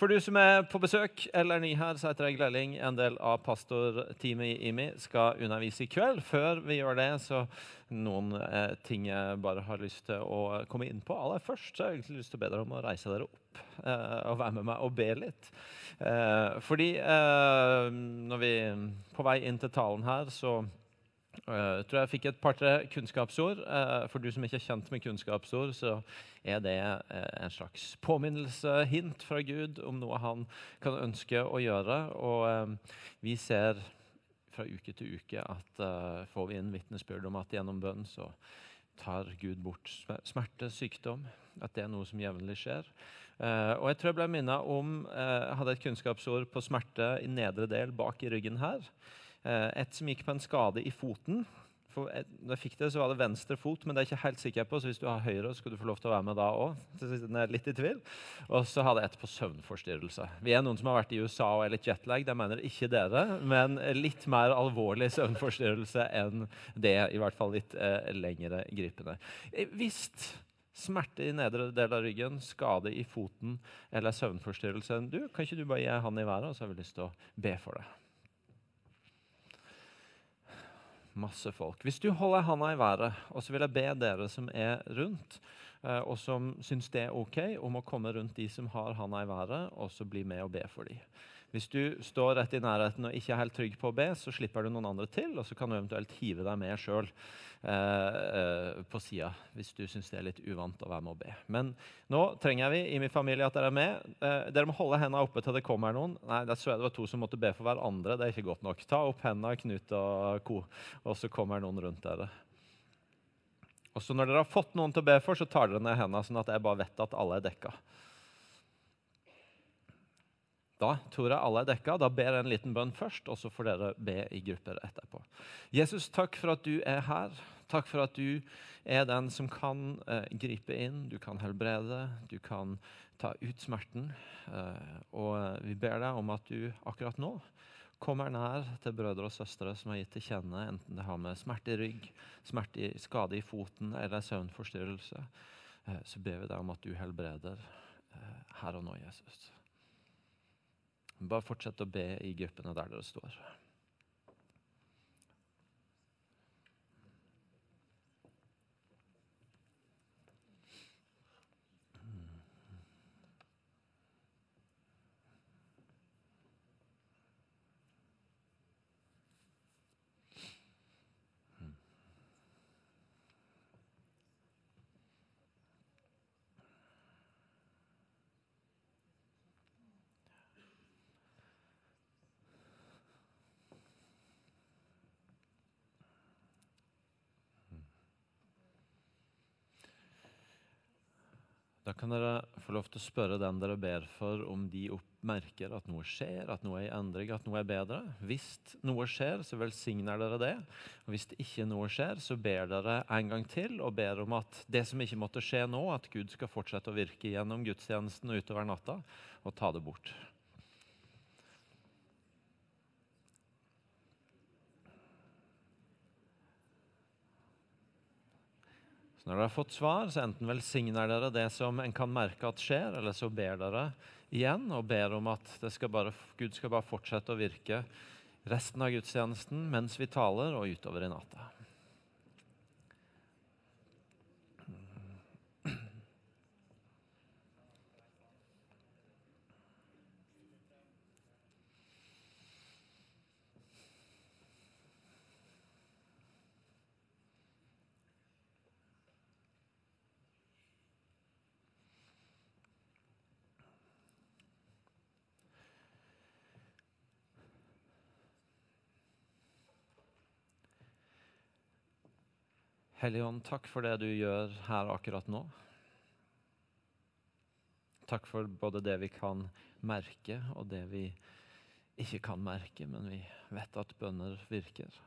For du som er på besøk eller ny her, så heter jeg Glelling. En del av pastorteamet i IMI skal undervise i kveld. Før vi gjør det, så noen eh, ting jeg bare har lyst til å komme inn på. Aller først så har jeg egentlig lyst til å be dere om å reise dere opp eh, og være med meg og be litt. Eh, fordi eh, når vi på vei inn til talen her, så jeg tror jeg fikk et par-tre kunnskapsord. For du som ikke er kjent med kunnskapsord, så er det en slags påminnelse, hint fra Gud om noe han kan ønske å gjøre. Og vi ser fra uke til uke at får vi inn vitnesbyrd om at gjennom bønn så tar Gud bort smerte, sykdom. At det er noe som jevnlig skjer. og jeg tror jeg ble minnet om Jeg hadde et kunnskapsord på smerte i nedre del bak i ryggen her. Eh, et som gikk på en skade i foten. For da jeg fikk det, så var det venstre fot, men det er jeg ikke helt sikker på. Så hvis du har høyre, skal du få lov til å være med da òg. Og så hadde jeg et på søvnforstyrrelse. Vi er noen som har vært i USA og er litt jetlag. Det mener ikke dere, men litt mer alvorlig søvnforstyrrelse enn det. I hvert fall litt eh, lengre gripende. Eh, hvis smerte i nedre del av ryggen, skade i foten eller søvnforstyrrelse du, Kan ikke du bare gi han i været, og så har vi lyst til å be for det? Masse folk. Hvis du holder handa i været, og så vil jeg be dere som er rundt, eh, og som syns det er ok, om å komme rundt de som har handa i været, og så bli med og be for dem. Hvis du står rett i nærheten og ikke er helt trygg på å be, så slipper du noen andre til, og så kan du eventuelt hive deg med sjøl eh, eh, på sida hvis du syns det er litt uvant å være med å be. Men nå trenger vi i min familie at dere er med. Eh, dere må holde hendene oppe til det kommer noen. Nei, det så jeg det var to som måtte be for hverandre. Det er ikke godt nok. Ta opp hendene, Knut og co., og så kommer noen rundt dere. Og så Når dere har fått noen til å be for, så tar dere ned hendene, sånn at jeg bare vet at alle er dekka. Da tror jeg alle er dekka. Da ber jeg en liten bønn først, og så får dere be i grupper etterpå. Jesus, takk for at du er her. Takk for at du er den som kan eh, gripe inn, du kan helbrede, du kan ta ut smerten. Eh, og vi ber deg om at du akkurat nå kommer nær til brødre og søstre som har gitt til kjenne, enten det har med smerte i rygg, smerte i, skade i foten eller søvnforstyrrelse. Eh, så ber vi deg om at du helbreder eh, her og nå, Jesus. Bare fortsett å be i gruppene der dere står. Da kan dere få lov til å spørre den dere ber for, om de merker at noe skjer, at noe er i endring, at noe er bedre. Hvis noe skjer, så velsigner dere det. Og Hvis det ikke noe skjer, så ber dere en gang til og ber om at det som ikke måtte skje nå, at Gud skal fortsette å virke gjennom gudstjenesten og utover natta, og ta det bort. Når dere har fått svar, så enten velsigner dere det som en kan merke at skjer, eller så ber dere igjen og ber om at skal bare, Gud skal bare fortsette å virke resten av gudstjenesten mens vi taler, og utover i natta. Hellige Ånd, takk for det du gjør her akkurat nå. Takk for både det vi kan merke, og det vi ikke kan merke, men vi vet at bønner virker.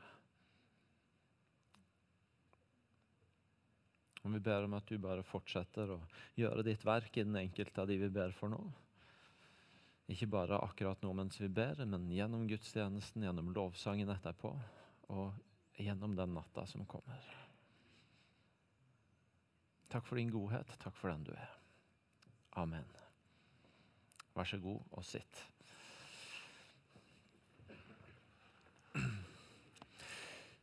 Og Vi ber om at du bare fortsetter å gjøre ditt verk i den enkelte av de vi ber for nå. Ikke bare akkurat nå mens vi ber, men gjennom gudstjenesten, gjennom lovsangen etterpå, og gjennom den natta som kommer. Takk for din godhet. Takk for den du er. Amen. Vær så god og sitt.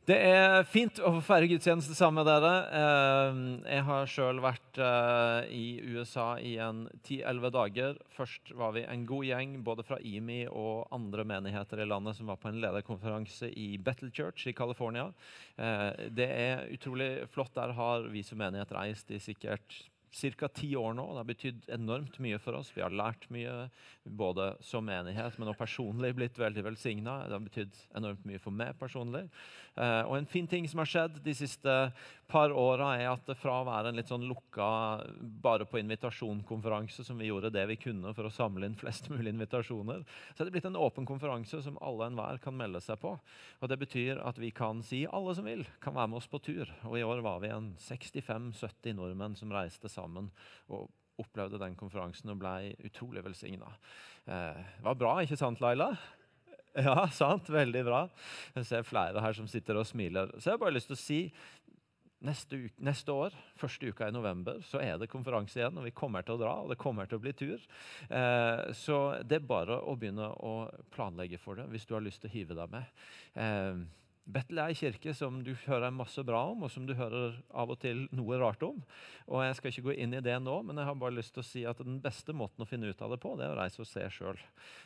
Det er fint å få feire gudstjeneste sammen med dere. Eh, jeg har sjøl vært eh, i USA i en 10-11 dager. Først var vi en god gjeng både fra IMI og andre menigheter i landet som var på en lederkonferanse i Battle Church i California. Eh, det er utrolig flott. Der har vi som menighet reist i sikkert ca. ti år nå. Det har betydd enormt mye for oss. Vi har lært mye, både som menighet, men også personlig blitt veldig velsigna. Det har betydd enormt mye for meg personlig. Eh, og en fin ting som har skjedd de siste par åra, er at fra å være en litt sånn lukka, bare på invitasjonkonferanse, som vi gjorde det vi kunne for å samle inn flest mulig invitasjoner, så er det blitt en åpen konferanse som alle og enhver kan melde seg på. Og Det betyr at vi kan si alle som vil, kan være med oss på tur. Og i år var vi en 65-70 nordmenn som reiste sammen. Og opplevde den konferansen og ble utrolig velsigna. Eh, var bra, ikke sant, Laila? Ja, sant. Veldig bra. Jeg ser flere her som sitter og smiler. Så jeg har bare lyst til å si neste, uke, neste, år, første uka i november, så er det konferanse igjen. Og vi kommer til å dra, og det kommer til å bli tur. Eh, så det er bare å begynne å planlegge for det hvis du har lyst til å hive deg med. Eh, Bettel er en kirke som du hører masse bra om, og som du hører av og til noe rart om. Og Jeg skal ikke gå inn i det nå, men jeg har bare lyst til å si at den beste måten å finne ut av det på, det er å reise og se sjøl.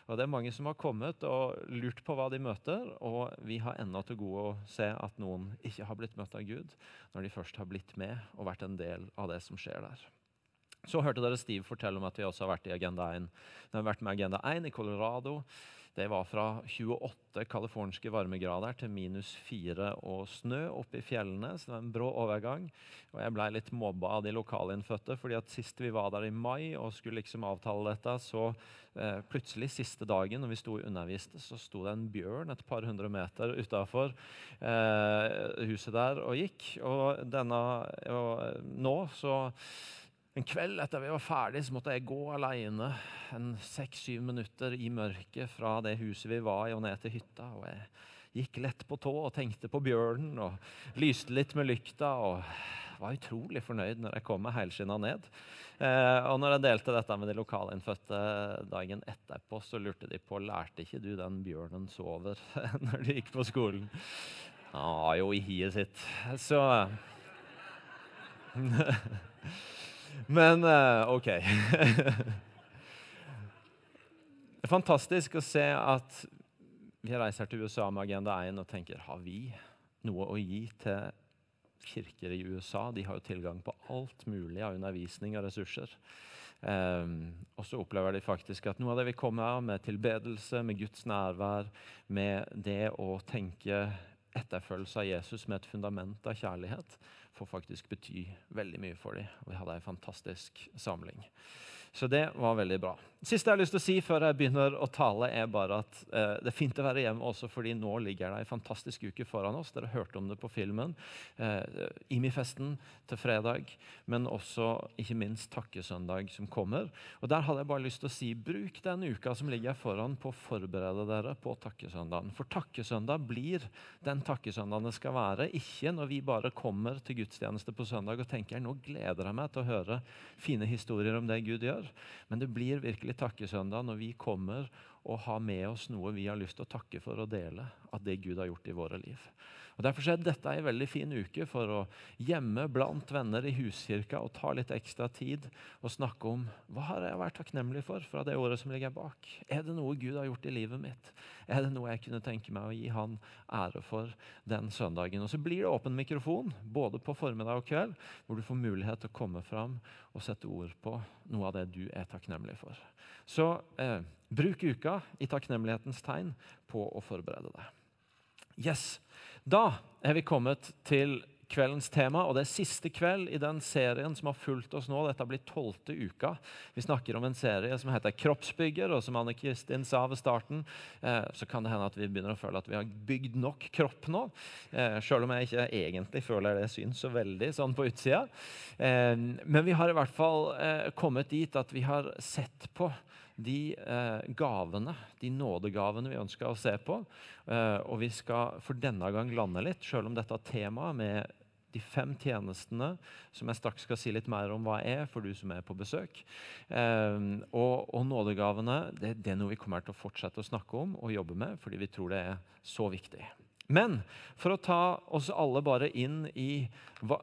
Det er mange som har kommet og lurt på hva de møter, og vi har ennå til gode å se at noen ikke har blitt møtt av Gud når de først har blitt med og vært en del av det som skjer der. Så hørte dere Steve fortelle om at vi også har vært i Agenda 1. Vi har vært med Agenda 1 i Colorado. Det var fra 28 californiske varmegrader til minus 4 og snø oppe i fjellene. Så det var en brå overgang. Og jeg blei litt mobba av de lokalinnfødte. fordi at sist vi var der i mai og skulle liksom avtale dette, så eh, plutselig siste dagen når vi sto og underviste, så sto det en bjørn et par hundre meter utafor eh, huset der og gikk. Og, denne, og nå så en kveld etter vi var ferdig, så måtte jeg gå alene en seks-syv minutter i mørket fra det huset vi var i, og ned til hytta. og Jeg gikk lett på tå og tenkte på bjørnen og lyste litt med lykta. og var utrolig fornøyd når jeg kom meg helskinna ned. Eh, og når jeg delte dette med de lokalinnfødte dagen etterpå, så lurte de på lærte ikke du den bjørnen sover når du gikk på skolen. Ja, jo, i hiet sitt. Så Men uh, OK. det er fantastisk å se at vi reiser til USA med Agenda 1 og tenker har vi noe å gi til kirker i USA? De har jo tilgang på alt mulig av undervisning og ressurser. Um, og så opplever de faktisk at noe av det vi kommer med tilbedelse, med Guds nærvær, med det å tenke etterfølgelse av Jesus med et fundament av kjærlighet, får faktisk bety veldig mye for dem. Vi hadde en fantastisk samling. Så det var veldig bra. Siste jeg har lyst til å si før jeg begynner å tale, er bare at eh, det er fint å være hjemme også fordi nå ligger det en fantastisk uke foran oss. Dere hørte om det på filmen. Eh, IMI-festen til fredag, men også ikke minst takkesøndag som kommer. Og Der hadde jeg bare lyst til å si bruk den uka som ligger foran på å forberede dere på takkesøndagen. For takkesøndag blir den takkesøndagen det skal være. Ikke når vi bare kommer til gudstjeneste på søndag og tenker nå gleder jeg meg til å høre fine historier om det Gud gjør. Men det blir virkelig takkesøndag når vi kommer og har med oss noe vi har lyst til å takke for og dele av det Gud har gjort i våre liv. Og Derfor er dette en veldig fin uke for å gjemme blant venner i huskirka og ta litt ekstra tid og snakke om hva har jeg vært takknemlig for fra det året som ligger bak. Er det noe Gud har gjort i livet mitt? Er det noe jeg kunne tenke meg å gi Han ære for den søndagen? Og Så blir det åpen mikrofon både på formiddag og kveld, hvor du får mulighet til å komme fram og sette ord på noe av det du er takknemlig for. Så eh, bruk uka i takknemlighetens tegn på å forberede deg. Yes, Da er vi kommet til kveldens tema, og det er siste kveld i den serien som har fulgt oss nå. Dette blir tolvte uka. Vi snakker om en serie som heter Kroppsbygger, og som Anne Kristin sa ved starten, eh, så kan det hende at vi begynner å føle at vi har bygd nok kropp nå. Eh, selv om jeg ikke egentlig føler det syns så veldig sånn på utsida. Eh, men vi har i hvert fall eh, kommet dit at vi har sett på de eh, gavene, de nådegavene vi ønsker å se på. Eh, og vi skal for denne gang lande litt, selv om dette temaet med De fem tjenestene som jeg straks skal si litt mer om hva er for du som er på besøk. Eh, og, og, nådegavene det, det, er noe vi kommer til å fortsette å snakke om og jobbe med, fordi vi tror det er så viktig. Men for å ta oss alle bare inn i hva,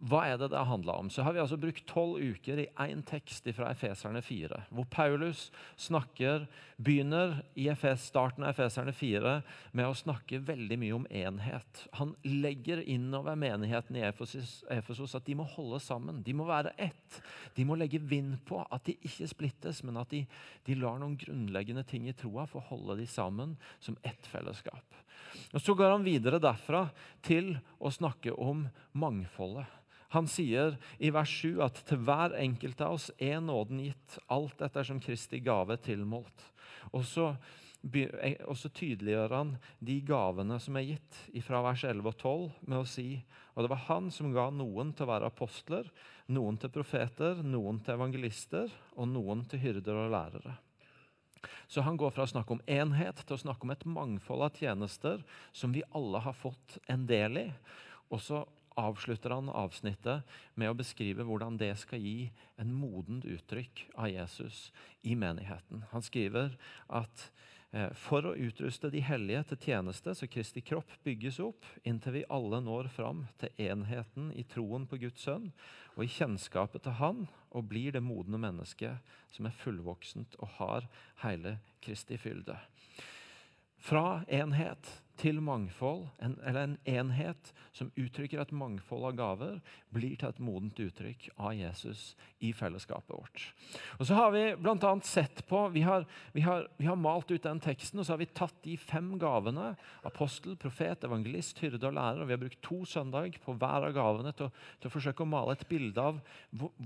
hva er det det handla om? Så har vi altså brukt tolv uker i én tekst fra Efeserne 4, hvor Paulus snakker, begynner i Efes, starten av Efeserne 4 med å snakke veldig mye om enhet. Han legger innover menigheten i Efesos, Efesos at de må holde sammen. De må være ett. De må legge vind på at de ikke splittes, men at de, de lar noen grunnleggende ting i troa få holde de sammen som ett fellesskap. Og Så går han videre derfra til å snakke om mangfoldet. Han sier i vers 7 at til hver enkelt av oss er nåden gitt, alt etter som Kristi gave tilmålt. Og så, og så tydeliggjør han de gavene som er gitt, fra vers 11 og 12, med å si og det var han som ga noen til å være apostler, noen til profeter, noen til evangelister og noen til hyrder og lærere. Så han går fra å snakke om enhet til å snakke om et mangfold av tjenester som vi alle har fått en del i. Og så avslutter han avsnittet med å beskrive hvordan det skal gi en modent uttrykk av Jesus i menigheten. Han skriver at eh, for å utruste de hellige til tjeneste, så Kristi kropp bygges opp, inntil vi alle når fram til enheten i troen på Guds sønn og i kjennskapet til Han, og blir det modne mennesket som er fullvoksent og har hele Kristi fylde. Fra enhet til mangfold, en, eller en enhet som uttrykker et mangfold av gaver, blir til et modent uttrykk av Jesus i fellesskapet vårt. Og så har Vi blant annet sett på, vi har, vi, har, vi har, malt ut den teksten og så har vi tatt de fem gavene. Apostel, profet, evangelist, hyrde og lærer. og Vi har brukt to søndag på hver av gavene til, til, å forsøke å male et bilde av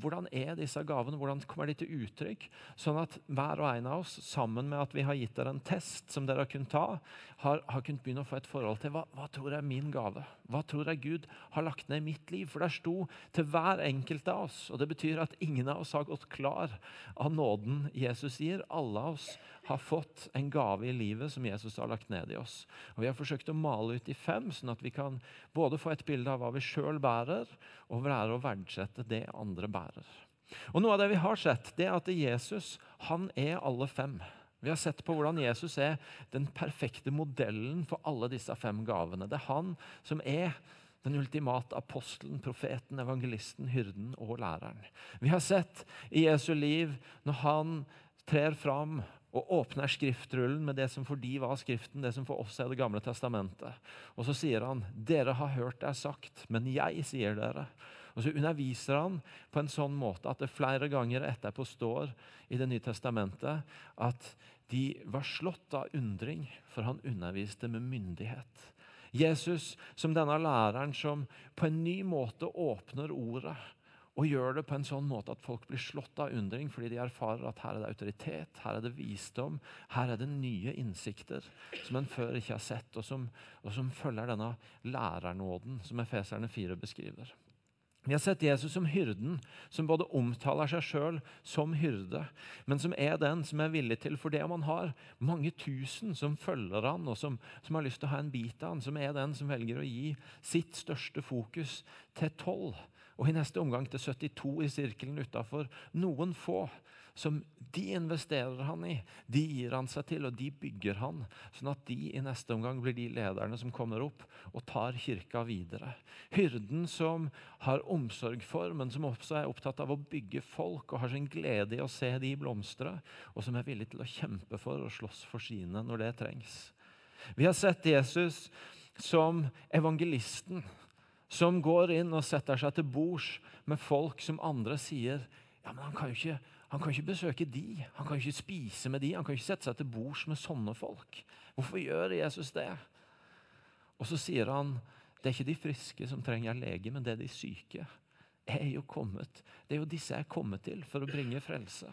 hvordan er disse gavene, hvordan kommer de til uttrykk. Sånn at hver og en av oss, sammen med at vi har gitt dere en test som dere har kunnet ta, har, har kunnet begynne å få et forhold til hva, hva tror jeg er min gave? Hva tror jeg Gud har lagt ned i mitt liv? For der sto til hver enkelt av oss. Og det betyr at ingen av oss har gått klar av nåden Jesus gir. Alle av oss har fått en gave i livet som Jesus har lagt ned i oss. Og Vi har forsøkt å male ut i fem, sånn at vi kan både få et bilde av hva vi sjøl bærer, og lære å verdsette det andre bærer. Og Noe av det vi har sett, det er at Jesus han er alle fem. Vi har sett på hvordan Jesus er den perfekte modellen for alle disse fem gavene. Det er han som er den ultimate apostelen, profeten, evangelisten, hyrden og læreren. Vi har sett i Jesu liv når han trer fram og åpner skriftrullen med det som for de var Skriften, det som for oss er Det gamle testamentet. Og så sier han, 'Dere har hørt det er sagt, men jeg sier dere.' Og så underviser han på en sånn måte at det flere ganger etterpå står i Det nye testamentet at de var slått av undring, for han underviste med myndighet. Jesus som denne læreren som på en ny måte åpner ordet og gjør det på en sånn måte at folk blir slått av undring fordi de erfarer at her er det autoritet, her er det visdom, her er det nye innsikter som en før ikke har sett, og som, og som følger denne lærernåden som Efeserne 4 beskriver. Vi har sett Jesus som hyrden, som både omtaler seg sjøl som hyrde, men som er den som er villig til For det om han har mange tusen som følger han, og som, som, har lyst til å ha en bit av han, som er den som velger å gi sitt største fokus til tolv, og i neste omgang til 72 i sirkelen utafor. Noen få som de investerer han i, de gir han seg til, og de bygger han. Sånn at de i neste omgang blir de lederne som kommer opp og tar kirka videre. Hyrden som har omsorg for, men som også er opptatt av å bygge folk og har sin glede i å se de blomstre, og som er villig til å kjempe for og slåss for sine når det trengs. Vi har sett Jesus som evangelisten som går inn og setter seg til bords med folk som andre sier ja, men han kan jo ikke han kan ikke besøke de, han kan ikke spise med de, han kan ikke sette seg til bords med sånne folk. Hvorfor gjør Jesus det? Og så sier han det er ikke de friske som trenger lege, men det er de syke. Jeg er jo kommet. Det er jo disse jeg er kommet til for å bringe frelse.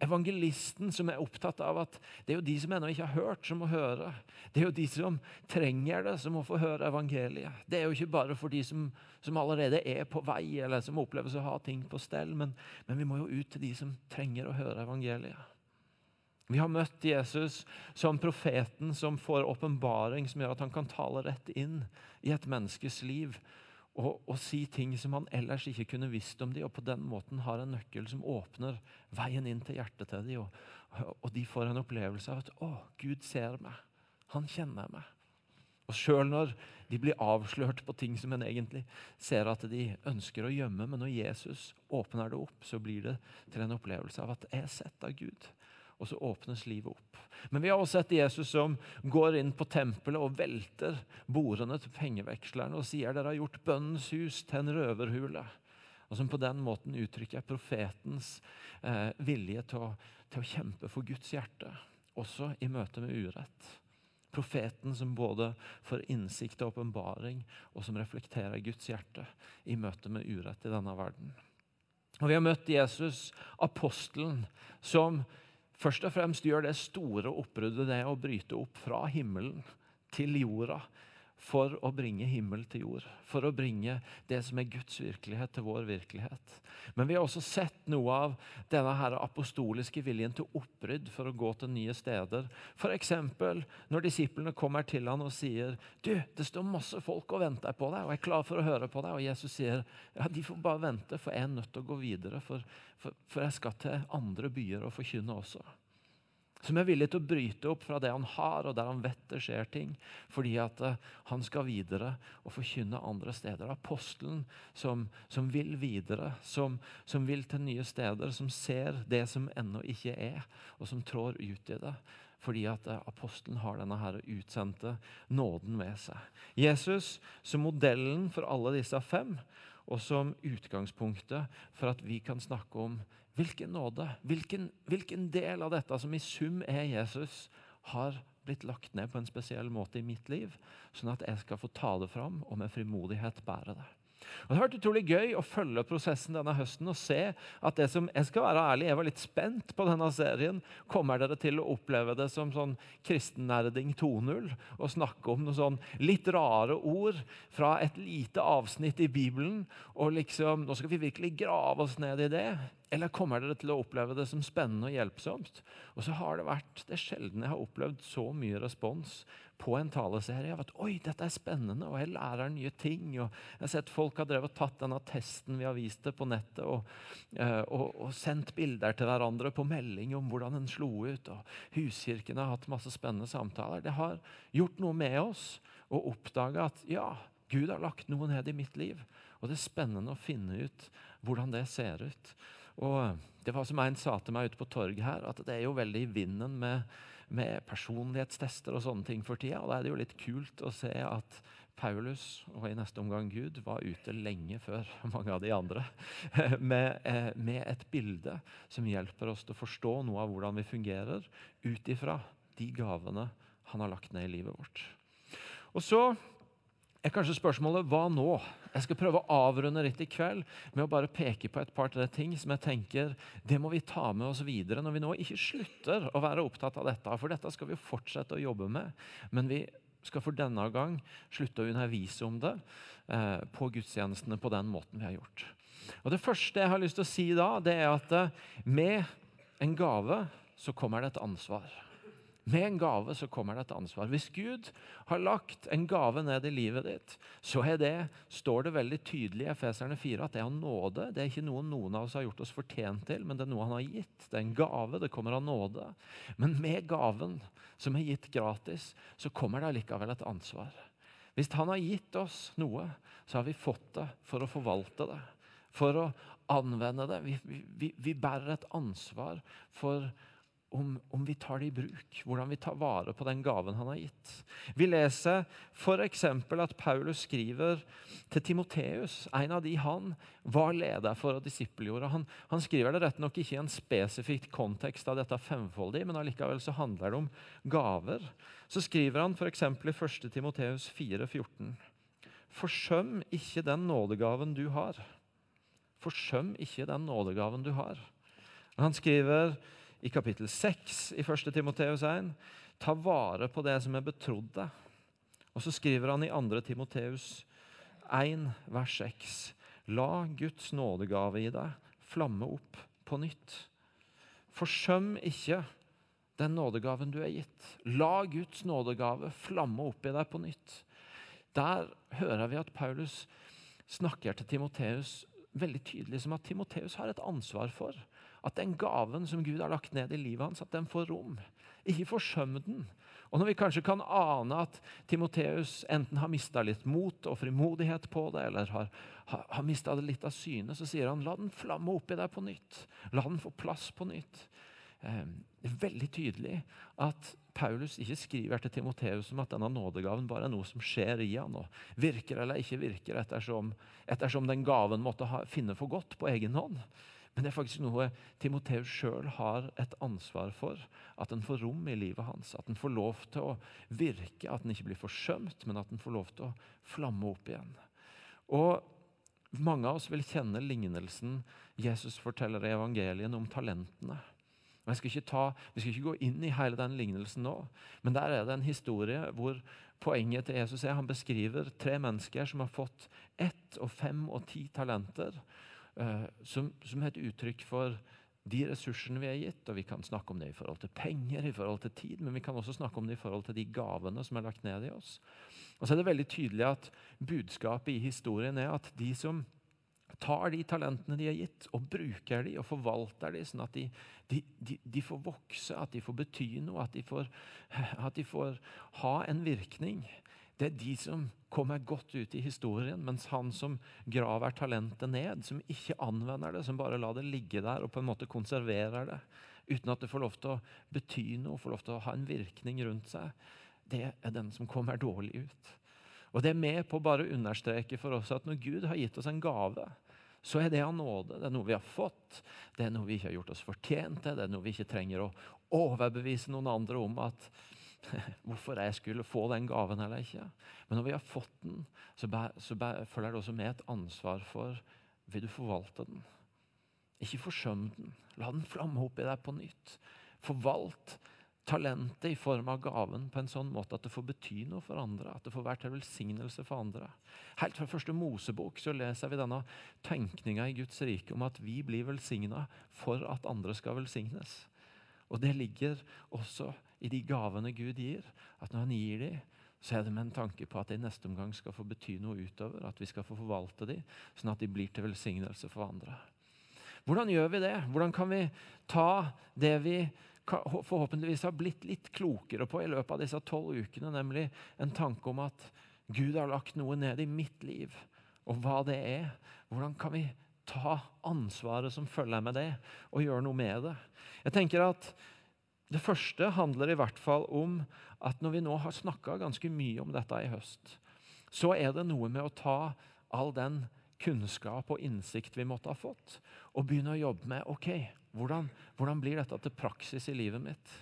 Evangelisten som er opptatt av at det er jo de som ennå ikke har hørt, som må høre. Det er jo de som trenger det, som må få høre evangeliet. Det er jo ikke bare for de som, som allerede er på vei, eller som oppleves å ha ting på stell, men, men vi må jo ut til de som trenger å høre evangeliet. Vi har møtt Jesus som profeten som får åpenbaring som gjør at han kan tale rett inn i et menneskes liv og, og, si ting som han ellers ikke kunne visst om dem, og på den måten har en nøkkel som åpner veien inn til hjertet til dem. Og, og de får en opplevelse av at 'Å, Gud ser meg. Han kjenner meg'. Og Sjøl når de blir avslørt på ting som en egentlig ser at de ønsker å gjemme, men når Jesus åpner det opp, så blir det til en opplevelse av at 'jeg er sett av Gud' og så åpnes livet opp. Men vi har også sett Jesus som går inn på tempelet og velter bordene til pengevekslerne og sier dere har gjort bønnens hus til en røverhule. Og som på den måten uttrykker profetens eh, vilje til å, til å kjempe for Guds hjerte, også i møte med urett. Profeten som både får innsikt og åpenbaring, og som reflekterer Guds hjerte i møte med urett i denne verden. Og Vi har møtt Jesus, apostelen, som først og fremst gjør det store oppbruddet det å bryte opp fra himmelen til jorda for å bringe himmel til jord. For å bringe det som er Guds virkelighet, til vår virkelighet. Men vi har også sett noe av denne her apostoliske viljen til opprydd for å gå til nye steder. F.eks. når disiplene kommer til han og sier du, det står masse folk og venter på deg, og er klar for å høre på deg. Og Jesus sier ja, de får bare vente, for jeg er nødt til å gå videre. For, for, for jeg skal til andre byer og forkynne også. Som er villig til å bryte opp fra det han har, og der han vet det skjer ting. Fordi at uh, han skal videre og forkynne andre steder. Apostelen som, som vil videre, som, som, vil til nye steder. Som ser det som ennå ikke er, og som trår ut i det. Fordi at uh, apostelen har denne her utsendte nåden ved seg. Jesus som modellen for alle disse fem, og som utgangspunktet for at vi kan snakke om Hvilken nåde, hvilken, hvilken del av dette som i sum er Jesus, har blitt lagt ned på en spesiell måte i mitt liv, sånn at jeg skal få ta det fram og med frimodighet bære det. Og Det har vært utrolig gøy å følge prosessen denne høsten og se at det som Jeg skal være ærlig, jeg var litt spent på denne serien. Kommer dere til å oppleve det som sånn kristennerding 2.0? Og snakke om noen sånn litt rare ord fra et lite avsnitt i Bibelen? Og liksom Nå skal vi virkelig grave oss ned i det. Eller kommer dere til å oppleve det som spennende og hjelpsomt? Og så har Det vært, det er sjelden jeg har opplevd så mye respons på en taleserie. av at Oi, dette er spennende, og jeg lærer nye ting. og Jeg har sett folk har drevet tatt denne testen vi har vist det på nettet, og, eh, og, og sendt bilder til hverandre på melding om hvordan den slo ut. og Huskirken har hatt masse spennende samtaler. Det har gjort noe med oss å oppdage at ja, Gud har lagt noe ned i mitt liv. Og det er spennende å finne ut hvordan det ser ut. Og det var som en sa til meg ute på torget her, at det er jo veldig i vinden med, med personlighetstester og sånne ting for tida. Og da er det jo litt kult å se at Paulus, og i neste omgang Gud, var ute lenge før mange av de andre med, eh, med et bilde som hjelper oss til å forstå noe av hvordan vi fungerer, ut ifra de gavene han har lagt ned i livet vårt. Og så er kanskje spørsmålet hva nå? Jeg skal prøve å avrunde litt i kveld med å bare peke på et par-tre ting som jeg tenker det må vi ta med oss videre når vi nå ikke slutter å være opptatt av dette. For dette skal vi fortsette å jobbe med. Men vi skal for denne gang slutte å undervise om det eh, på gudstjenestene på den måten vi har gjort. Og Det første jeg har lyst til å si da, det er at eh, med en gave så kommer det et ansvar. Med en gave så kommer det et ansvar. Hvis Gud har lagt en gave ned i livet ditt, så er det, står det veldig tydelig i Efeserne 4 at det er nåde. Det er ikke noe noen av oss har gjort oss fortjent til, men det er noe han har gitt. Det er en gave, det kommer av nåde. Men med gaven, som er gitt gratis, så kommer det allikevel et ansvar. Hvis han har gitt oss noe, så har vi fått det for å forvalte det. For å anvende det. Vi, vi, vi bærer et ansvar for om, om, vi tar det i bruk, hvordan vi tar vare på den gaven han har gitt. Vi leser f.eks. at Paulus skriver til Timoteus, en av de han var leder for og disippelgjorde. Han, han skriver det rett nok ikke i en spesifikk kontekst av dette femfoldige, men allikevel så handler det om gaver. Så skriver han f.eks. i 1. Timoteus 4,14.: Forsøm ikke den nådegaven du har. Forsøm ikke den nådegaven du har. Han skriver i kapittel 6 i 1. Timoteus 1. Ta vare på det som er betrodd deg. Og så skriver han i 2. Timoteus 1, vers 6. La Guds nådegave i deg flamme opp på nytt. Forsøm ikke den nådegaven du er gitt. La Guds nådegave flamme opp i deg på nytt. Der hører vi at Paulus snakker til Timoteus veldig tydelig som at Timoteus har et ansvar for at den gaven som Gud har lagt ned i livet hans, at den får rom. Ikke forsøm den. Og når vi kanskje kan ane at Timoteus enten har mista litt mot og frimodighet på det, eller har, har, har mista det litt av syne, så sier han la den flamme opp i deg på nytt. La den få plass på nytt. Eh, det er veldig tydelig at Paulus ikke skriver til Timoteus om at denne nådegaven bare er noe som skjer i han, og virker eller ikke virker ettersom, ettersom den gaven måtte ha, finne for godt på egen hånd. Men det er faktisk noe Timoteus sjøl har et ansvar for. At den får rom i livet hans. At den får lov til å virke. At den ikke blir forsømt, men at den får lov til å flamme opp igjen. Og Mange av oss vil kjenne lignelsen Jesus forteller i evangeliene om talentene. Jeg skal ikke ta, vi skal ikke gå inn i hele den lignelsen nå, men der er det en historie hvor poenget til Jesus er han beskriver tre mennesker som har fått ett og fem og ti talenter. Eh, som, som, er et uttrykk for de ressursene vi er gitt. og Vi kan snakke om det i forhold til penger, i forhold til tid, men vi kan også snakke om det i forhold til de gavene som er lagt ned i oss. Og så er det veldig tydelig at Budskapet i historien er at de som tar de talentene de har gitt, og bruker de og forvalter de, sånn at de, de, de, de får vokse, at de får bety noe, at de får, at får ha en virkning. Det er de som kommer godt ut i historien, mens han som graver talentet ned, som ikke anvender det, som bare lar det ligge der og på en måte konserverer det, uten at det får lov til å bety noe, får lov til å ha en virkning rundt seg, det er den som kommer dårlig ut. Og Det er med på å bare understreke for oss at når Gud har gitt oss en gave, så er det av nåde. Det er noe vi har fått, det er noe vi ikke har gjort oss fortjent til, det er noe vi ikke trenger å overbevise noen andre om at hvorfor jeg skulle få den gaven eller ikke. Men når vi har fått den, så, bæ, så bæ, følger det også med et ansvar for vil du forvalte den. Ikke forsøm den. La den flamme opp i deg på nytt. Forvalt talentet i form av gaven på en sånn måte at det får bety noe for andre. At det får være til velsignelse for andre. Helt fra første Mosebok så leser vi denne tenkninga i Guds rike om at vi blir velsigna for at andre skal velsignes. Og det ligger også i de gavene Gud gir. At når han gir dem, så er det med en tanke på at det i neste omgang skal få bety noe utover. At vi skal få forvalte dem, sånn at de blir til velsignelse for andre. Hvordan gjør vi det? Hvordan kan vi ta det vi forhåpentligvis har blitt litt klokere på i løpet av disse tolv ukene, nemlig en tanke om at Gud har lagt noe ned i mitt liv, og hva det er. Hvordan kan vi ta ansvaret som følger med det, og gjøre noe med det? Jeg tenker at det første handler i hvert fall om at når vi nå har snakka ganske mye om dette i høst, så er det noe med å ta all den kunnskap og innsikt vi måtte ha fått, og begynne å jobbe med ok, hvordan, hvordan blir dette til praksis i livet mitt.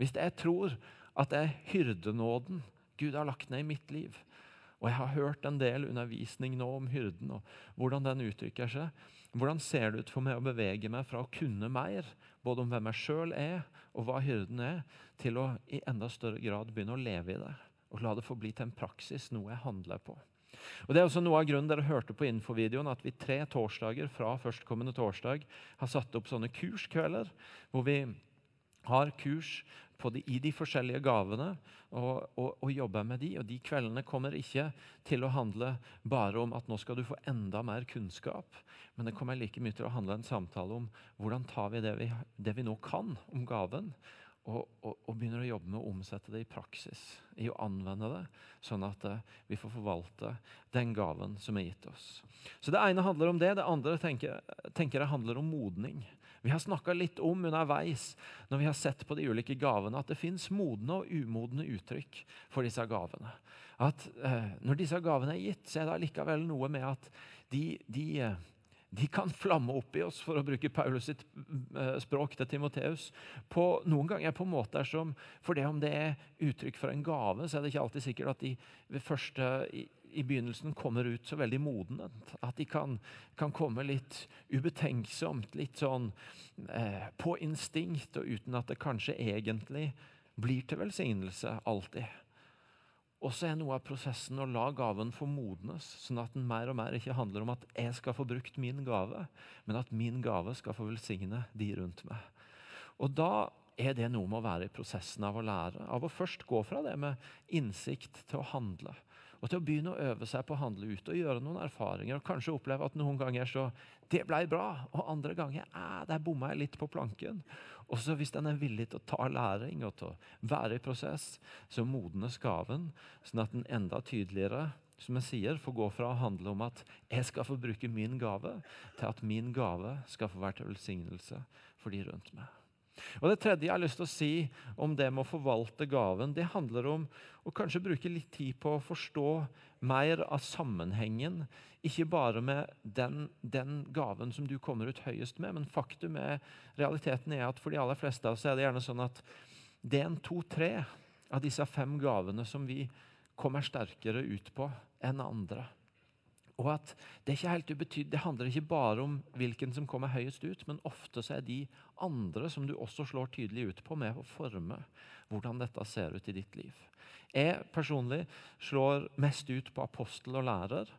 Hvis jeg tror at det er hyrdenåden Gud har lagt ned i mitt liv, og jeg har hørt en del undervisning nå om hyrden og hvordan den uttrykker seg, hvordan ser det ut for meg å bevege meg fra å kunne mer, både om hvem jeg sjøl er, og hva hyrden er, til å i enda større grad begynne å leve i det? Og la det få bli til en praksis, noe jeg handler på. Og Det er også noe av grunnen dere hørte på infovideoen, at vi tre torsdager fra førstkommende torsdag har satt opp sånne kurskvelder, hvor vi har kurs de, i de forskjellige gavene og, og, og, jobber med de. Og de kveldene kommer ikke til å handle bare om at nå skal du få enda mer kunnskap, men det kommer like mye til å handle en samtale om hvordan tar vi det vi, det vi nå kan om gaven, og, og, begynner å jobbe med å omsette det i praksis. I å anvende det, sånn at uh, vi får forvalte den gaven som er gitt oss. Så Det ene handler om det. Det andre tenker, tenker jeg handler om modning. Vi har snakka litt om underveis når vi har sett på de ulike gavene, at det fins modne og umodne uttrykk for disse gavene. At eh, Når disse gavene er gitt, så er det allikevel noe med at de, de uh, de kan flamme opp i oss, for å bruke Paulus sitt eh, språk til Timoteus. Noen ganger på måter som For det om det er uttrykk for en gave, så er det ikke alltid sikkert at de ved første i, begynnelsen kommer ut så veldig modne. At de kan, kan komme litt ubetenksomt, litt sånn eh, på instinkt, og uten at det kanskje egentlig blir til velsignelse alltid. Og så er noe av prosessen å la gaven få modnes, sånn at den mer og mer ikke handler om at jeg skal få brukt min gave, men at min gave skal få velsigne de rundt meg. Og da er det noe med å være i prosessen av å lære. Av å først gå fra det med innsikt til å handle. Og til å begynne å øve seg på å handle ut og gjøre noen erfaringer. Og kanskje oppleve at noen ganger så det blei bra, og andre ganger eh, der bomma jeg litt på planken. Og så hvis den er villig til å ta læring og til å være i prosess, så modnes gaven, sånn at den enda tydeligere som jeg sier, får gå fra å handle om at jeg skal få bruke min gave, til at min gave skal få være til velsignelse for de rundt meg. Og Det tredje jeg har lyst til å si om det med å forvalte gaven, det handler om å kanskje bruke litt tid på å forstå mer av sammenhengen. Ikke bare med den, den gaven som du kommer ut høyest med, men faktum er, realiteten er at for de aller fleste av oss er det gjerne sånn at det er en to-tre av disse fem gavene som vi kommer sterkere ut på enn andre. Og at Det ikke helt ubetydelig, det handler ikke bare om hvilken som kommer høyest ut, men ofte så er de andre som du også slår tydelig ut på, med å forme hvordan dette ser ut i ditt liv. Jeg personlig slår mest ut på apostel og lærer.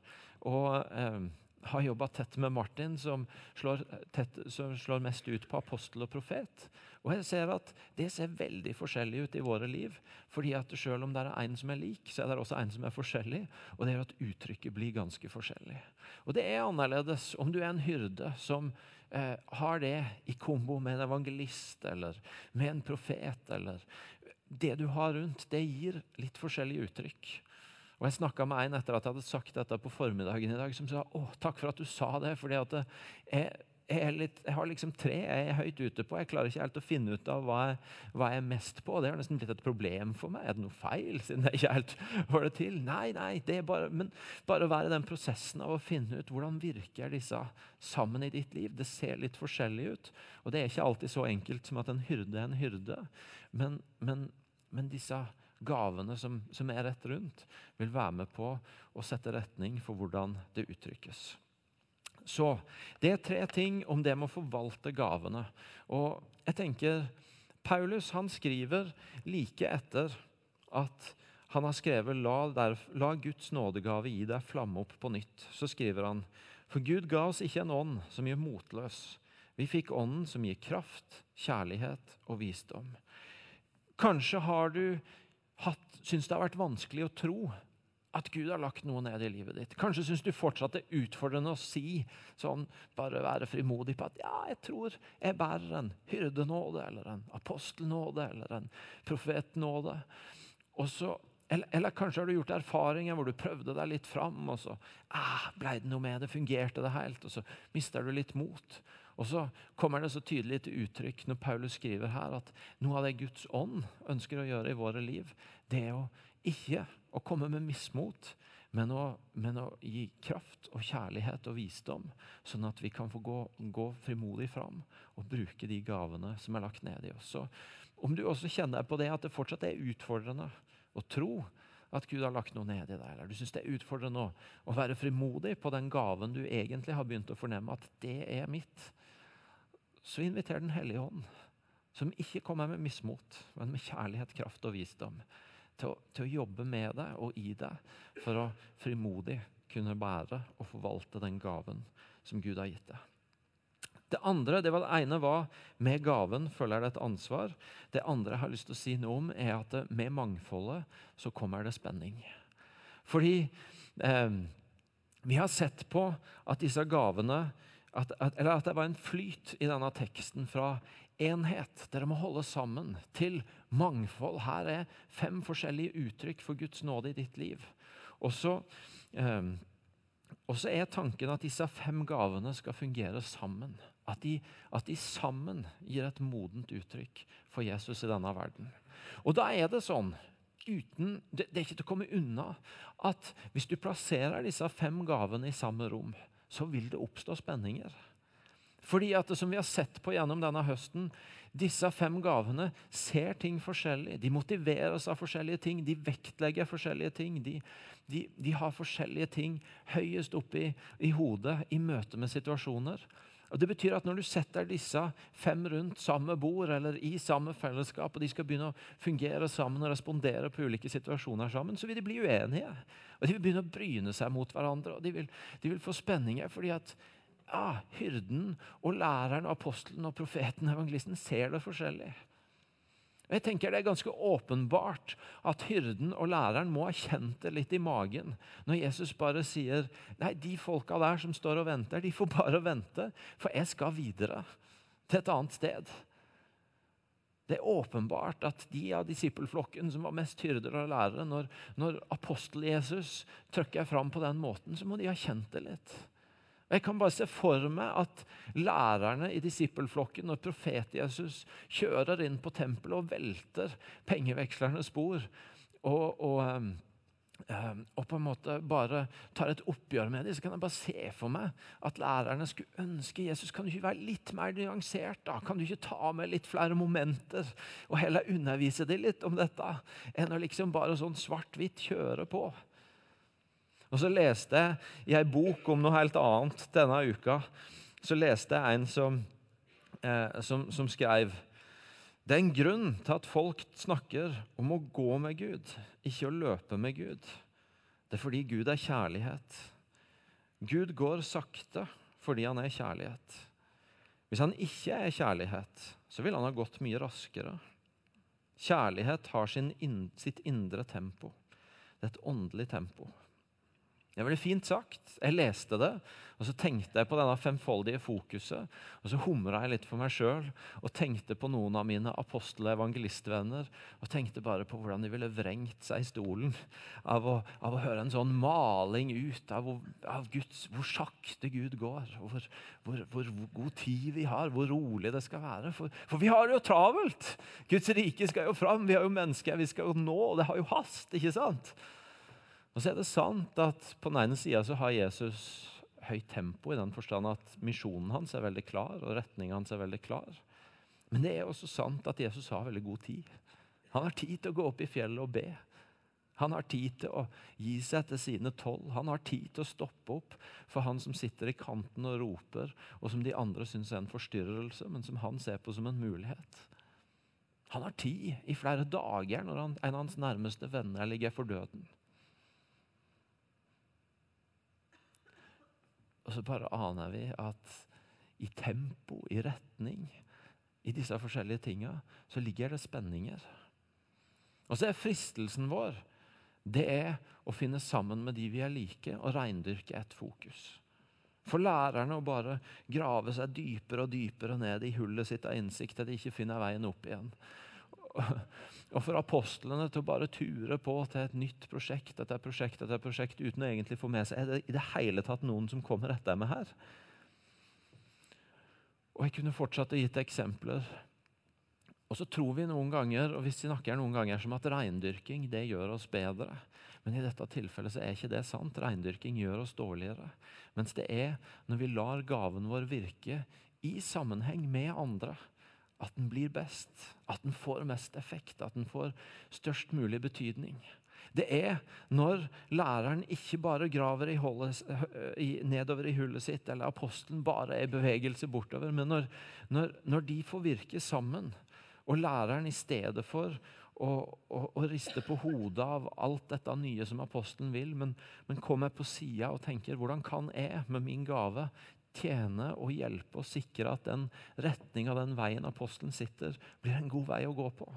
og eh, har jobba tett med Martin, som slår, tett, som slår, mest ut på apostel og profet. Og jeg ser at Det ser veldig forskjellig ut i våre liv. fordi at Selv om det er en som er lik, så er det også en som er forskjellig. Og det gjør at uttrykket blir ganske forskjellig. Og Det er annerledes om du er en hyrde som eh, har det i kombo med en evangelist eller med en profet. eller Det du har rundt, det gir litt forskjellige uttrykk. Og Jeg snakka med en etter at jeg hadde sagt dette på formiddagen i dag, som sa å, takk for at du sa det. fordi at jeg, jeg, litt, jeg, har liksom tre jeg er høyt ute på. Jeg klarer ikke helt å finne ut av hva jeg, hva jeg er mest på. Det har nesten blitt et problem for meg. Er det noe feil, siden jeg ikke helt får det til? Nei, nei, det er bare, men bare å være i den prosessen av å finne ut hvordan virker disse sammen i ditt liv. Det ser litt forskjellig ut. Og det er ikke alltid så enkelt som at en hyrde er en hyrde. Men, men, men disse gavene som, som, er rett rundt, vil være med på å sette retning for hvordan det uttrykkes. Så Det er tre ting om det med å forvalte gavene. Og jeg tenker, Paulus han skriver like etter at han har skrevet la, der, la Guds nådegave gi deg flamme opp på nytt. Så skriver han for Gud ga oss ikke en ånd som gjør motløs. Vi fikk ånden som gir kraft, kjærlighet og visdom. Kanskje har du syns det har vært vanskelig å tro at Gud har lagt noe ned i livet ditt. Kanskje syns du fortsatt det er utfordrende å si sånn, bare være frimodig på at ja, jeg tror jeg bærer en hyrdenåde eller en apostelnåde eller en profetnåde. Så, eller, eller, kanskje har du gjort erfaringer hvor du prøvde deg litt fram, og så ah, ble det noe med det, fungerte det helt, og så mister du litt mot. Og så kommer det så tydelig til uttrykk når Paulus skriver her at noe av det Guds ånd ønsker å gjøre i våre liv, det er å ikke å komme med mismot, men å, men å, gi kraft og kjærlighet og visdom, sånn at vi kan få gå, gå, frimodig fram og bruke de gavene som er lagt ned i oss. Så om du også kjenner på det at det fortsatt er utfordrende å tro at Gud har lagt noe ned i deg, eller du syns det er utfordrende å, å være frimodig på den gaven du egentlig har begynt å fornemme at det er mitt, så inviterer Den hellige ånd, som ikke kommer med mismot, men med kjærlighet, kraft og visdom, til å, til å jobbe med deg og i deg for å frimodig kunne bære og forvalte den gaven som Gud har gitt deg. Det andre, det, var det ene var med gaven følger det et ansvar. Det andre jeg har lyst til å si noe om, er at med mangfoldet så kommer det spenning. Fordi eh, vi har sett på at disse gavene at, at, eller at det var en flyt i denne teksten fra enhet, dere må holde sammen, til mangfold. Her er fem forskjellige uttrykk for Guds nåde i ditt liv. Og så eh, er tanken at disse fem gavene skal fungere sammen. At de, at de, sammen gir et modent uttrykk for Jesus i denne verden. Og da er det sånn uten, det, det er ikke til å komme unna at hvis du plasserer disse fem gavene i samme rom, så vil det oppstå spenninger. Fordi at det, som vi har sett på gjennom denne høsten, disse fem gavene ser ting forskjellig. De motiveres av forskjellige ting, de vektlegger forskjellige ting. De, de, de har forskjellige ting høyest oppe i, hodet i møte med situasjoner. Og det betyr at Når du setter disse fem rundt samme bord eller i samme fellesskap, og de skal begynne å fungere sammen og respondere på ulike situasjoner sammen, så vil de bli uenige. Og De vil begynne å bryne seg mot hverandre. og De vil, de vil få spenninger fordi at ja, hyrden og læreren, apostelen og profeten og evangelisten ser det forskjellig. Jeg tenker Det er ganske åpenbart at hyrden og læreren må ha kjent det litt i magen når Jesus bare sier nei, de folka der som står og venter, de får bare vente, for jeg skal videre til et annet sted. Det er åpenbart at de av disippelflokken som var mest hyrder og lærere, når, når apostel-Jesus trykker fram på den måten, så må de ha kjent det litt. Jeg kan bare se for meg at lærerne i disippelflokken, når profet-Jesus kjører inn på tempelet og velter pengevekslernes spor og, og, um, um, og, på en måte bare tar et oppgjør med dem, så kan jeg bare se for meg at lærerne skulle ønske Jesus kan du ikke være litt mer nyansert. da? Kan du ikke ta med litt flere momenter og heller undervise dem litt om dette, enn å liksom bare sånn svart-hvitt kjøre på? Og så leste jeg i ei bok om noe helt annet denne uka. Så leste jeg en som, eh, som, som skrev Det er en grunn til at folk snakker om å gå med Gud, ikke å løpe med Gud. Det er fordi Gud er kjærlighet. Gud går sakte fordi han er kjærlighet. Hvis han ikke er kjærlighet, så vil han ha gått mye raskere. Kjærlighet har sin, sitt indre tempo. Det er et åndelig tempo. Det var det fint sagt. Jeg leste det, og så tenkte jeg på denne femfoldige fokuset. Og så humra jeg litt for meg sjøl og tenkte på noen av mine apostel- og tenkte bare på hvordan de ville vrengt seg i stolen av å, av å høre en sånn maling ut av, av Guds, hvor sakte Gud går. Og hvor, hvor, hvor, god tid vi har, hvor rolig det skal være. For, for vi har det jo travelt! Guds rike skal jo fram, vi har jo mennesker vi skal jo nå, og det har jo hast. ikke sant? Og så er det sant at på den ene sida så har Jesus høyt tempo i den forstand at misjonen hans er veldig klar, og retninga hans er veldig klar. Men det er også sant at Jesus har veldig god tid. Han har tid til å gå opp i fjellet og be. Han har tid til å gi seg til sine tolv. Han har tid til å stoppe opp for han som sitter i kanten og roper, og som de andre syns er en forstyrrelse, men som han ser på som en mulighet. Han har tid i flere dager når han, en av hans nærmeste venner ligger for døden. Og så bare aner vi at i tempo, i retning, i disse forskjellige tinga, så ligger det spenninger. Og så er fristelsen vår det er å finne sammen med de vi er like, og reindyrke ett fokus. For lærerne å bare grave seg dypere og dypere ned i hullet sitt av innsikt til de ikke finner veien opp igjen. Og for apostlene til å bare ture på til et nytt prosjekt etter prosjekt etter prosjekt uten å egentlig få med seg er det i det hele tatt noen som kommer etter meg her. Og Jeg kunne fortsatt å gitt eksempler. Og så tror vi noen ganger og vi snakker noen ganger som at reindyrking det gjør oss bedre. Men i dette tilfellet så er ikke det sant. Reindyrking gjør oss dårligere. Mens det er når vi lar gaven vår virke i sammenheng med andre, at den blir best, at den får mest effekt, at den får størst mulig betydning. Det er når læreren ikke bare graver i hullet, nedover i hullet sitt, eller apostelen bare er i bevegelse bortover, men når, når, når, de får virke sammen, og læreren i stedet for å, å, å riste på hodet av alt dette nye som apostelen vil, men, men kommer på sida og tenker hvordan kan jeg med min gave tjene og hjelpe og sikre at den retninga, den veien apostelen sitter, blir en god vei å gå på.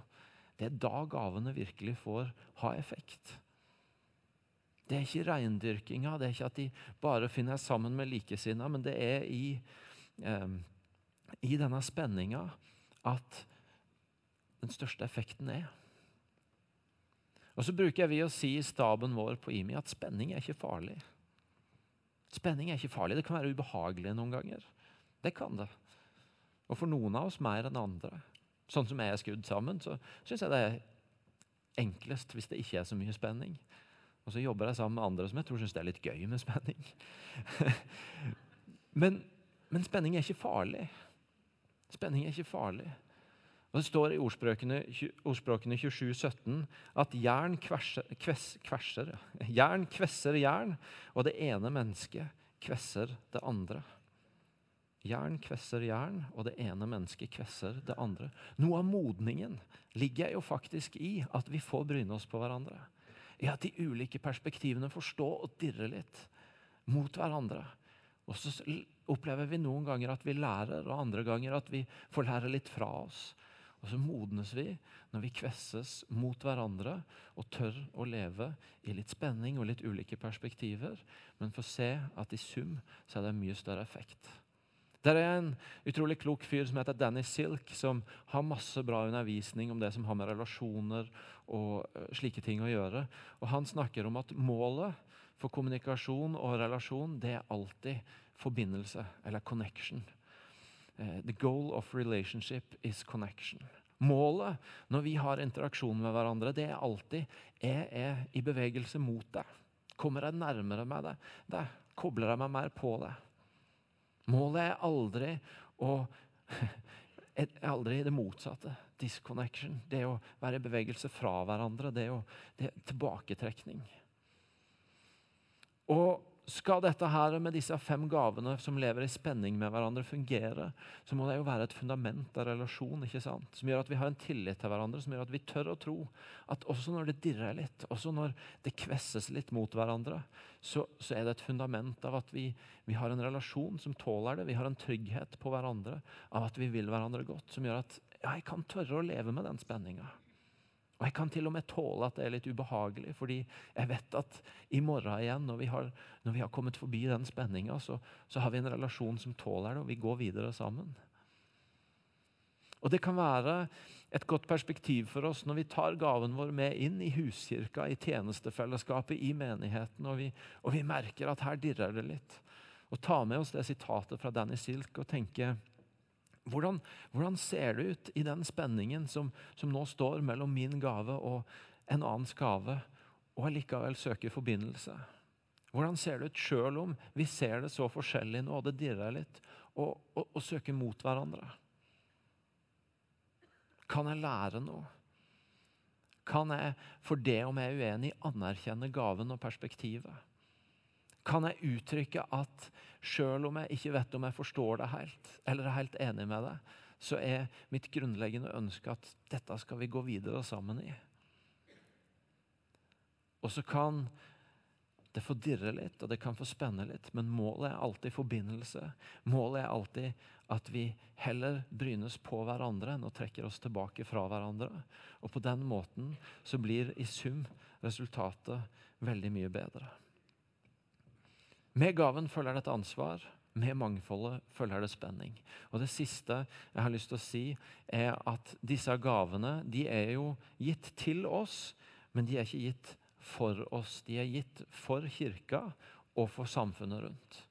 Det er da gavene virkelig får ha effekt. Det er ikke reindyrkinga, det er ikke at de bare finner sammen med likesinna, men det er i, eh, i denne spenninga at den største effekten er. Og Så bruker vi å si i staben vår på IMI at spenning er ikke farlig. Spenning er ikke farlig. Det kan være ubehagelig noen ganger. Det kan det. Og for noen av oss mer enn andre. Sånn som jeg er skrudd sammen, så syns jeg det er enklest hvis det ikke er så mye spenning. Og så jobber jeg sammen med andre som jeg tror syns det er litt gøy med spenning. men, men spenning er ikke farlig. Spenning er ikke farlig. Og Det står i ordspråkene, ordspråkene 27, 17 at jern kvesser, kvess, kvesser, jern kvesser jern, og det ene mennesket kvesser det andre. Jern kvesser jern, og det ene mennesket kvesser det andre. Noe av modningen ligger jo faktisk i at vi får bryne oss på hverandre. I at de ulike perspektivene får stå og dirre litt mot hverandre. Og så opplever vi noen ganger at vi lærer, og andre ganger at vi får lære litt fra oss. Og så modnes vi når vi kvesses mot hverandre og tør å leve i litt spenning og litt ulike perspektiver, men får se at i sum så er det mye større effekt. Der er en utrolig klok fyr som heter Danny Silk, som har masse bra undervisning om det som har med relasjoner og eh, slike ting å gjøre. Og Han snakker om at målet for kommunikasjon og relasjon det er alltid forbindelse, eller connection. Uh, the goal of relationship is connection. Målet når vi har interaksjon med hverandre, det er alltid jeg er i bevegelse mot deg. Kommer jeg nærmere med deg, det kobler jeg meg mer på deg. Målet er aldri å er aldri det motsatte. Disconnection. Det å være i bevegelse fra hverandre. Det, å, det tilbaketrekning. Og skal dette her med disse fem gavene som lever i spenning med hverandre, fungere, så må det jo være et fundament av relasjon ikke sant? som gjør at vi har en tillit til hverandre, som gjør at vi tør å tro at også når det dirrer litt, også når det kvesses litt mot hverandre, så, så er det et fundament av at vi, vi, har en relasjon som tåler det. Vi har en trygghet på hverandre av at vi vil hverandre godt, som gjør at ja, jeg kan tørre å leve med den spenninga. Og Jeg kan til og med tåle at det er litt ubehagelig, fordi jeg vet at i morgen igjen, når vi har, når vi har kommet forbi den spenninga, så, så, har vi en relasjon som tåler det, og vi går videre sammen. Og Det kan være et godt perspektiv for oss når vi tar gaven vår med inn i huskirka, i tjenestefellesskapet, i menigheten, og vi, og vi merker at her dirrer det litt. Og ta med oss det sitatet fra Danny Silk og tenke hvordan, hvordan, ser det ut i den spenningen som, som, nå står mellom min gave og en annens gave, og allikevel søker forbindelse? Hvordan ser det ut sjøl om vi ser det så forskjellig nå, og det dirrer litt, og, og, og søke mot hverandre? Kan jeg lære noe? Kan jeg, for det om jeg er uenig, anerkjenne gaven og perspektivet? Kan jeg uttrykke at selv om jeg ikke vet om jeg forstår det helt, eller er helt enig med det, så er mitt grunnleggende ønske at dette skal vi gå videre sammen i. Og så kan det få dirre litt, og det kan få spenne litt, men målet er alltid forbindelse. Målet er alltid at vi heller brynes på hverandre enn å trekke oss tilbake fra hverandre. Og på den måten så blir i sum resultatet veldig mye bedre. Med gaven følger det et ansvar. Med mangfoldet følger det spenning. Og Det siste jeg har lyst til å si, er at disse gavene de er jo gitt til oss, men de er ikke gitt for oss. De er gitt for kirka og for samfunnet rundt.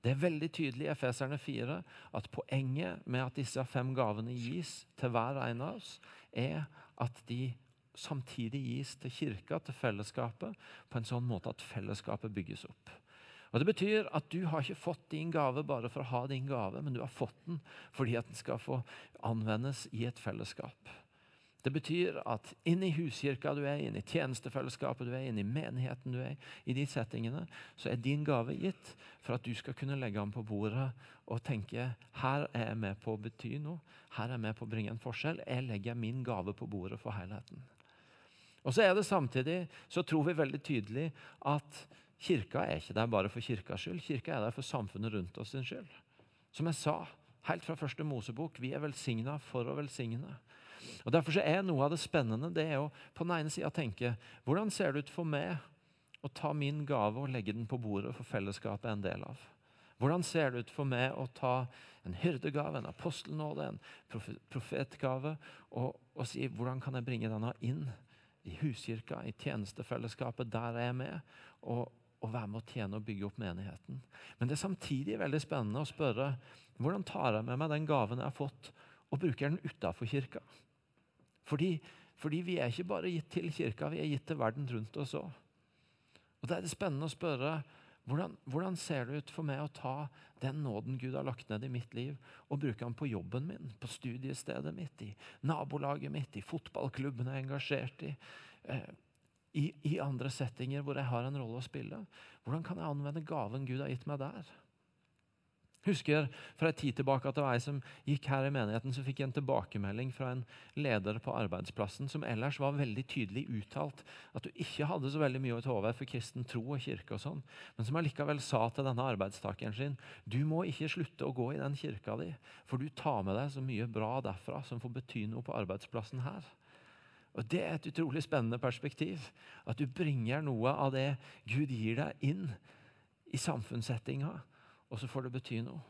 Det er veldig tydelig i Efeserne 4 at poenget med at disse fem gavene gis til hver en av oss, er at de samtidig gis til kirka, til fellesskapet, på en sånn måte at fellesskapet bygges opp. Og Det betyr at du har ikke fått din gave bare for å ha din gave, men du har fått den fordi at den skal få anvendes i et fellesskap. Det betyr at inni huskirka du er, inni tjenestefellesskapet du er, inni menigheten du er, i de settingene, så er din gave gitt for at du skal kunne legge den på bordet og tenke her er jeg med på å bety noe, her er jeg med på å bringe en forskjell. Jeg legger min gave på bordet for helheten. Og så er det samtidig, så tror vi veldig tydelig at Kirka er ikke der bare for kirkas skyld. Kirka er der for samfunnet rundt oss sin skyld. Som jeg sa helt fra første Mosebok, vi er velsigna for å velsigne. Og Derfor er noe av det spennende det er å på den ene sida tenke hvordan ser det ut for meg å ta min gave og legge den på bordet for fellesskapet er en del av? Hvordan ser det ut for meg å ta en hyrdegave, en apostelnåde, en profetgave, og, og si hvordan kan jeg bringe denne inn i huskirka, i tjenestefellesskapet der jeg er med, og, å være med å tjene og bygge opp menigheten. Men det er samtidig veldig spennende å spørre hvordan tar jeg med meg den gaven jeg har fått, og bruker den utafor kirka? Fordi, fordi, vi er ikke bare gitt til kirka, vi er gitt til verden rundt oss òg. Og Da er det spennende å spørre hvordan, hvordan, ser det ut for meg å ta den nåden Gud har lagt ned i mitt liv, og bruke den på jobben min, på studiestedet mitt, i nabolaget mitt, i fotballklubben jeg er engasjert i? Eh, i, i, andre settinger hvor jeg har en rolle å spille. Hvordan kan jeg anvende gaven Gud har gitt meg der? husker fra en tid tilbake at det var ei som gikk her i menigheten, så fikk jeg en tilbakemelding fra en leder på arbeidsplassen som ellers var veldig tydelig uttalt at du ikke hadde så veldig mye til over for kristen tro og kirke, og sånn, men som allikevel sa til denne arbeidstakeren sin du må ikke slutte å gå i den kirka di, for du tar med deg så mye bra derfra som får bety noe på arbeidsplassen her. Og Det er et utrolig spennende perspektiv. At du bringer noe av det Gud gir deg, inn i samfunnssettinga og så får det bety noe.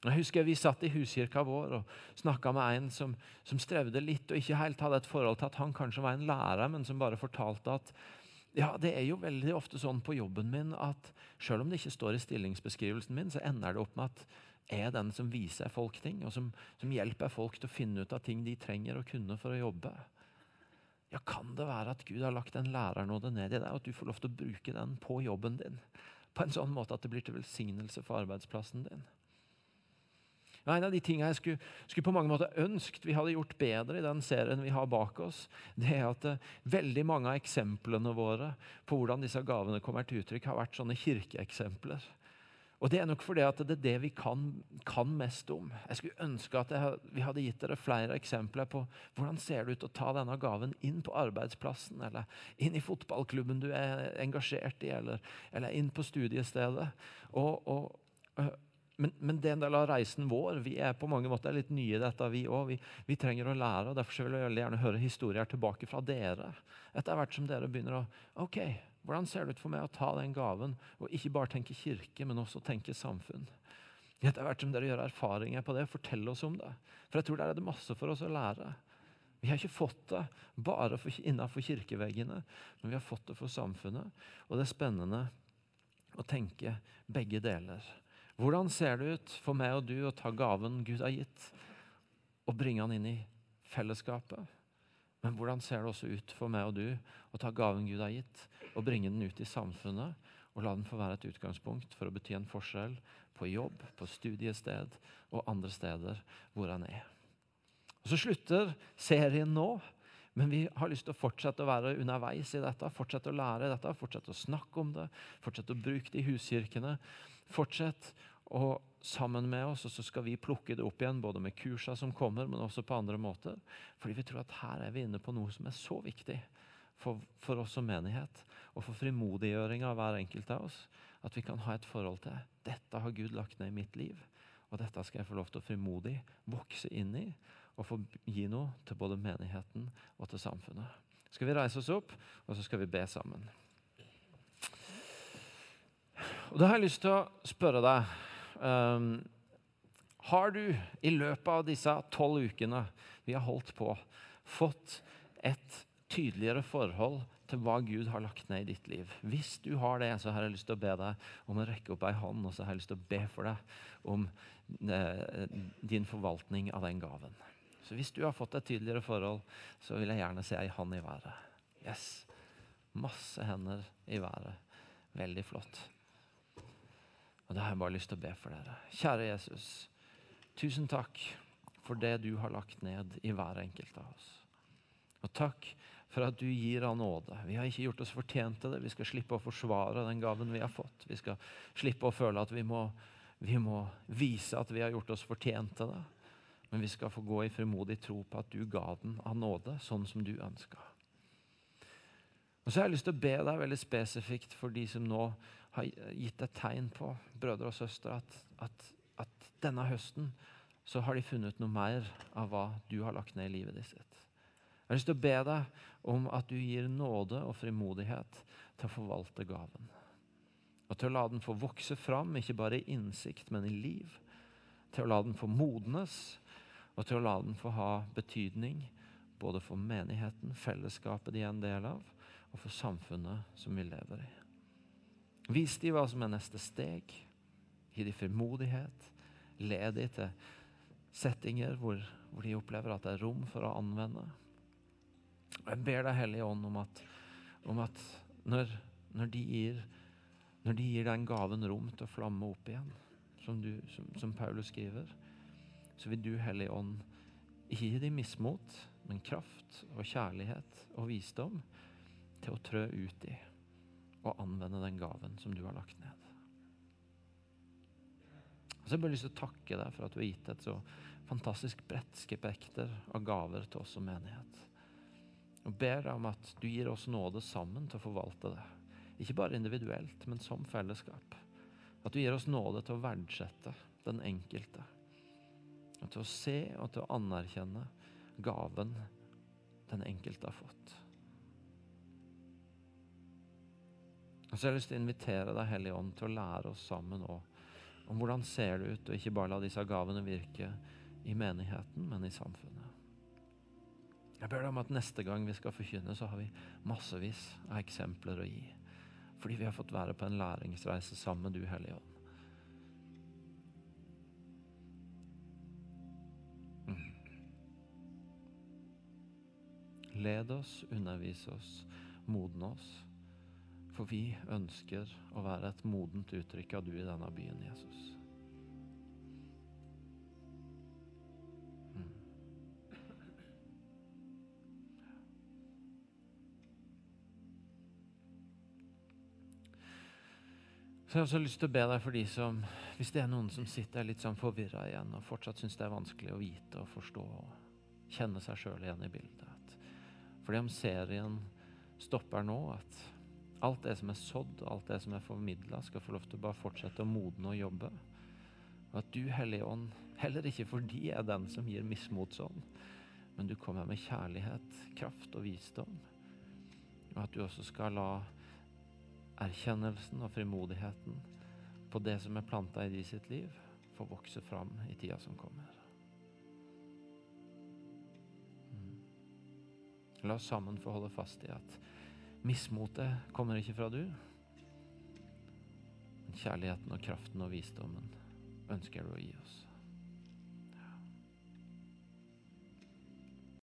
Jeg husker Vi satt i huskirka vår og snakka med en som, som, strevde litt og ikke helt hadde et forhold til at han kanskje var en lærer, men som bare fortalte at ja, det er jo veldig ofte sånn på jobben min at selv om det ikke står i stillingsbeskrivelsen min, så ender det opp med at jeg er den som viser folk ting, og som, som hjelper folk til å finne ut av ting de trenger å kunne for å jobbe. Ja, Kan det være at Gud har lagt en lærernåde ned i deg, og at du får lov til å bruke den på jobben din? på en sånn måte at det blir til velsignelse for arbeidsplassen din. Ja, en av de tingene jeg skulle, skulle, på mange måter ønskt vi hadde gjort bedre i den serien vi har bak oss, det er at uh, veldig mange av eksemplene våre på hvordan disse gavene kommer til uttrykk, har vært sånne kirkeeksempler. Og Det er nok fordi at det er det vi kan, kan mest om. Jeg skulle ønske at jeg, vi hadde gitt dere flere eksempler på hvordan ser det ut å ta denne gaven inn på arbeidsplassen, eller inn i fotballklubben du er engasjert i, eller, eller inn på studiestedet. Og, og, øh, men, men, det er en del av reisen vår. Vi er på mange måter litt nye i dette, vi òg. Vi, vi, trenger å lære, og derfor vil jeg gjerne høre historier tilbake fra dere. Etter hvert som dere begynner å Ok, hvordan ser det ut for meg å ta den gaven og ikke bare tenke kirke, men også tenke samfunn? Etter hvert som dere gjør erfaringer på det, fortell oss om det. For jeg tror der er det masse for oss å lære. Vi har ikke fått det bare innenfor kirkeveggene, men vi har fått det for samfunnet. Og det er spennende å tenke begge deler. Hvordan ser det ut for meg og du å ta gaven Gud har gitt, og bringe den inn i fellesskapet? Men hvordan ser det også ut for meg og du å ta gaven Gud har gitt, og bringe den ut i samfunnet, og la den få være et utgangspunkt for å bety en forskjell på jobb, på studiested og andre steder hvor han er. Og Så slutter serien nå, men vi har lyst til å fortsette å være underveis i dette. Fortsette å lære dette, fortsette å snakke om det, fortsette å bruke det i huskirkene. Fortsett å sammen med oss, og så skal vi plukke det opp igjen, både med kursa som kommer, men også på andre måter. Fordi vi tror at her er vi inne på noe som er så viktig for, for oss som menighet, og for frimodiggjøring av hver enkelt av oss, at vi kan ha et forhold til dette har Gud lagt ned i mitt liv, og dette skal jeg få lov til å frimodig vokse inn i, og få gi noe til både menigheten og til samfunnet. Skal vi reise oss opp, og så skal vi be sammen. Og Da har jeg lyst til å spørre deg Um, har du i løpet av disse tolv ukene vi har holdt på, fått et tydeligere forhold til hva Gud har lagt ned i ditt liv? Hvis du har det, så har jeg lyst til å be deg om å rekke opp ei hånd, og så har jeg lyst til å be for deg om eh, din forvaltning av den gaven. Så hvis du har fått et tydeligere forhold, så vil jeg gjerne se ei hånd i været. Yes. Masse hender i været. Veldig flott. Og det har jeg bare lyst til å be for dere. Kjære Jesus, tusen takk for det du har lagt ned i hver enkelt av oss. Og takk for at du gir av nåde. Vi har ikke gjort oss fortjent til det. Vi skal slippe å forsvare den gaven vi har fått. Vi skal slippe å føle at vi må, vi må vise at vi har gjort oss fortjent til det. Men vi skal få gå i frimodig tro på at du ga den av nåde, sånn som du ønska. Og så har jeg lyst til å be deg veldig spesifikt for de som nå har gitt et tegn på, brødre og søstre, at, at, at, denne høsten så har de funnet noe mer av hva du har lagt ned i livet ditt. Jeg har lyst til å be deg om at du gir nåde og frimodighet til å forvalte gaven. Og til å la den få vokse fram, ikke bare i innsikt, men i liv. Til å la den få modnes, og til å la den få ha betydning både for menigheten, fellesskapet de er en del av, og for samfunnet som vi lever i. Vis dem hva som er neste steg. Gi dem frimodighet. Led dem til settinger hvor, hvor, de opplever at det er rom for å anvende. Og Jeg ber deg, Hellige Ånd, om at, om at når, når, de gir, når, de gir, den gaven rom til å flamme opp igjen, som, du, som, som Paulus skriver, så vil du, Hellige Ånd, gi dem mismot, men kraft og kjærlighet og visdom til å trø ut i og anvende den gaven som du har lagt ned. Så jeg bare lyst til å takke deg for at du har gitt et så fantastisk bredt spekter av gaver til oss som menighet. Og ber deg om at du gir oss nåde sammen til å forvalte det. Ikke bare individuelt, men som fellesskap. At du gir oss nåde til å verdsette den enkelte. Og til å se og til å anerkjenne gaven den enkelte har fått. Og så har jeg lyst til å invitere deg, Hellige Ånd, til å lære oss sammen òg om hvordan ser det ut, og ikke bare la disse gavene virke i menigheten, men i samfunnet. Jeg ber deg om at neste gang vi skal forkynne, så har vi massevis av eksempler å gi. Fordi vi har fått være på en læringsreise sammen med du, Hellige Ånd. Led oss, undervis oss, modne oss. For vi ønsker å være et modent uttrykk av du i denne byen, Jesus. Mm. Så jeg har også lyst til å be deg for de som Hvis det er noen som sitter litt sånn forvirra igjen og fortsatt syns det er vanskelig å vite og forstå og kjenne seg sjøl igjen i bildet fordi om serien stopper nå, at alt det som er sådd, alt det som er formidla, skal få lov til å bare fortsette å modne og jobbe. Og at du, Hellige Ånd, heller ikke fordi jeg er den som gir mismotsånd, men du kommer med kjærlighet, kraft og visdom. Og at du også skal la erkjennelsen og frimodigheten på det som er planta i de sitt liv, få vokse fram i tida som kommer. La oss sammen få holde fast i at mismotet kommer ikke fra du. Men kjærligheten og kraften og visdommen ønsker du å gi oss.